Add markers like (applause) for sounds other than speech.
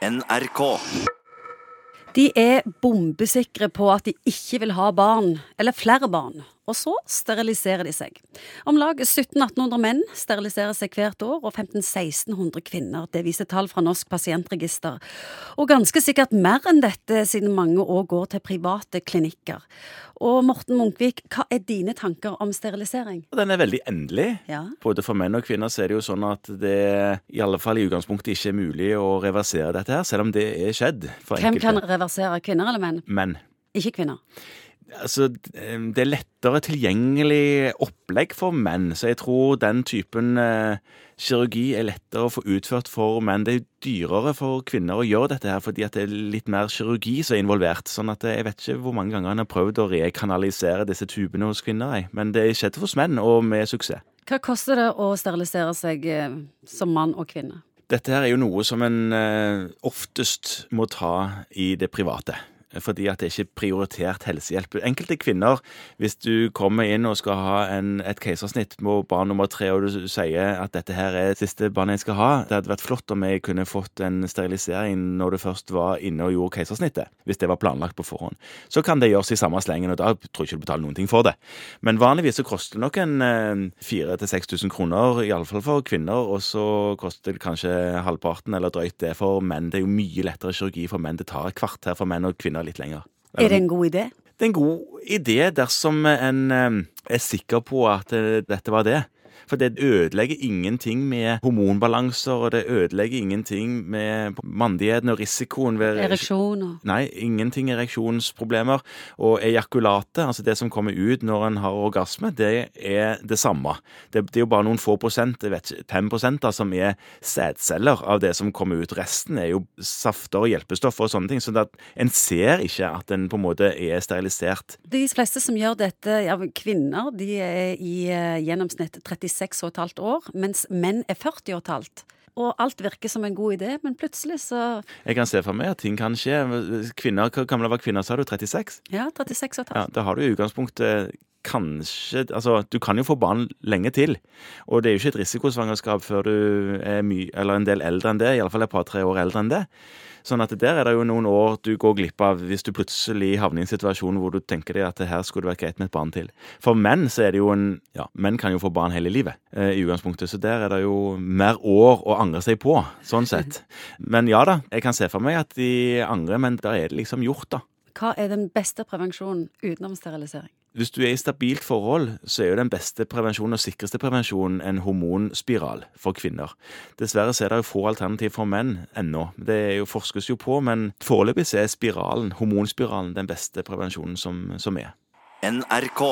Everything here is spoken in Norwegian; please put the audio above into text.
NRK. De er bombesikre på at de ikke vil ha barn, eller flere barn, og så steriliserer de seg. Om lag 1700-1800 menn steriliserer seg hvert år, og 1500-1600 kvinner. Det viser tall fra Norsk pasientregister. Og ganske sikkert mer enn dette, siden mange òg går til private klinikker. Og Morten Munkvik, hva er dine tanker om sterilisering? Den er veldig endelig. Ja. Både for menn og kvinner så er det jo sånn at det i alle fall i utgangspunktet ikke er mulig å reversere dette her, selv om det er skjedd Hvem kan reversere, kvinner eller menn? Menn. Ikke kvinner. Altså, det er lettere tilgjengelig opplegg for menn, så jeg tror den typen eh, kirurgi er lettere å få utført for menn. Det er dyrere for kvinner å gjøre dette her, fordi at det er litt mer kirurgi som er involvert. Sånn at eh, jeg vet ikke hvor mange ganger han har prøvd å rekanalisere disse tubene hos kvinner. Men det skjedde hos menn, og med suksess. Hva koster det å sterilisere seg eh, som mann og kvinne? Dette her er jo noe som en eh, oftest må ta i det private. Fordi at det ikke er prioritert helsehjelp. Enkelte kvinner, hvis du kommer inn og skal ha en, et keisersnitt på barn nummer tre, og du sier at dette her er det siste barnet jeg skal ha Det hadde vært flott om jeg kunne fått en sterilisering når du først var inne og gjorde keisersnittet. Hvis det var planlagt på forhånd. Så kan det gjøres i samme slengen, og da tror jeg ikke du betaler noen ting for det. Men vanligvis så koster det nok en 4000-6000 kroner, iallfall for kvinner, og så koster det kanskje halvparten eller drøyt det for menn. Det er jo mye lettere kirurgi for menn. Det tar et kvarter for menn og kvinner litt lenger. Er det en god idé? Det er en god idé dersom en eh, er sikker på at eh, dette var det. For det ødelegger ingenting med hormonbalanser, og det ødelegger ingenting med mandigheten og risikoen ved Ereksjoner. Nei, ingenting ereksjonsproblemer. Og ejakulatet, altså det som kommer ut når en har orgasme, det er det samme. Det, det er jo bare noen få prosent, jeg vet ikke, 5 prosent da, som er sædceller av det som kommer ut. Resten er jo safter og hjelpestoffer og sånne ting. Så at en ser ikke at en på en måte er sterilisert. De fleste som gjør dette, ja, kvinner, de er i eh, gjennomsnitt 36,5 år, mens menn er 40 Og et halvt. Og alt virker som en god idé, men plutselig så Jeg kan se for meg at ting kan skje. Kvinner, Hvor gammel var kvinner, sa du? 36? Ja, 36 og et halvt. Ja, Da har du i utgangspunktet kanskje Altså, du kan jo få barn lenge til. Og det er jo ikke et risikosvangerskap før du er mye, eller en del eldre enn det. Iallfall et par-tre år eldre enn det. Sånn at der er det jo noen år du går glipp av hvis du plutselig havner i en situasjon hvor du tenker deg at det her skulle det vært greit med et barn til. For menn så er det jo en Ja, menn kan jo få barn hele livet eh, i utgangspunktet, så der er det jo mer år å angre seg på, sånn sett. (laughs) Men ja da, jeg kan se for meg at de angrer, men da er det liksom gjort, da. Hva er den beste prevensjonen utenom sterilisering? Hvis du er i stabilt forhold, så er jo den beste prevensjonen og sikreste prevensjonen en hormonspiral for kvinner. Dessverre så er det jo få alternativ for menn ennå. Det er jo, forskes jo på, men foreløpig så er spiralen, hormonspiralen den beste prevensjonen som, som er. NRK.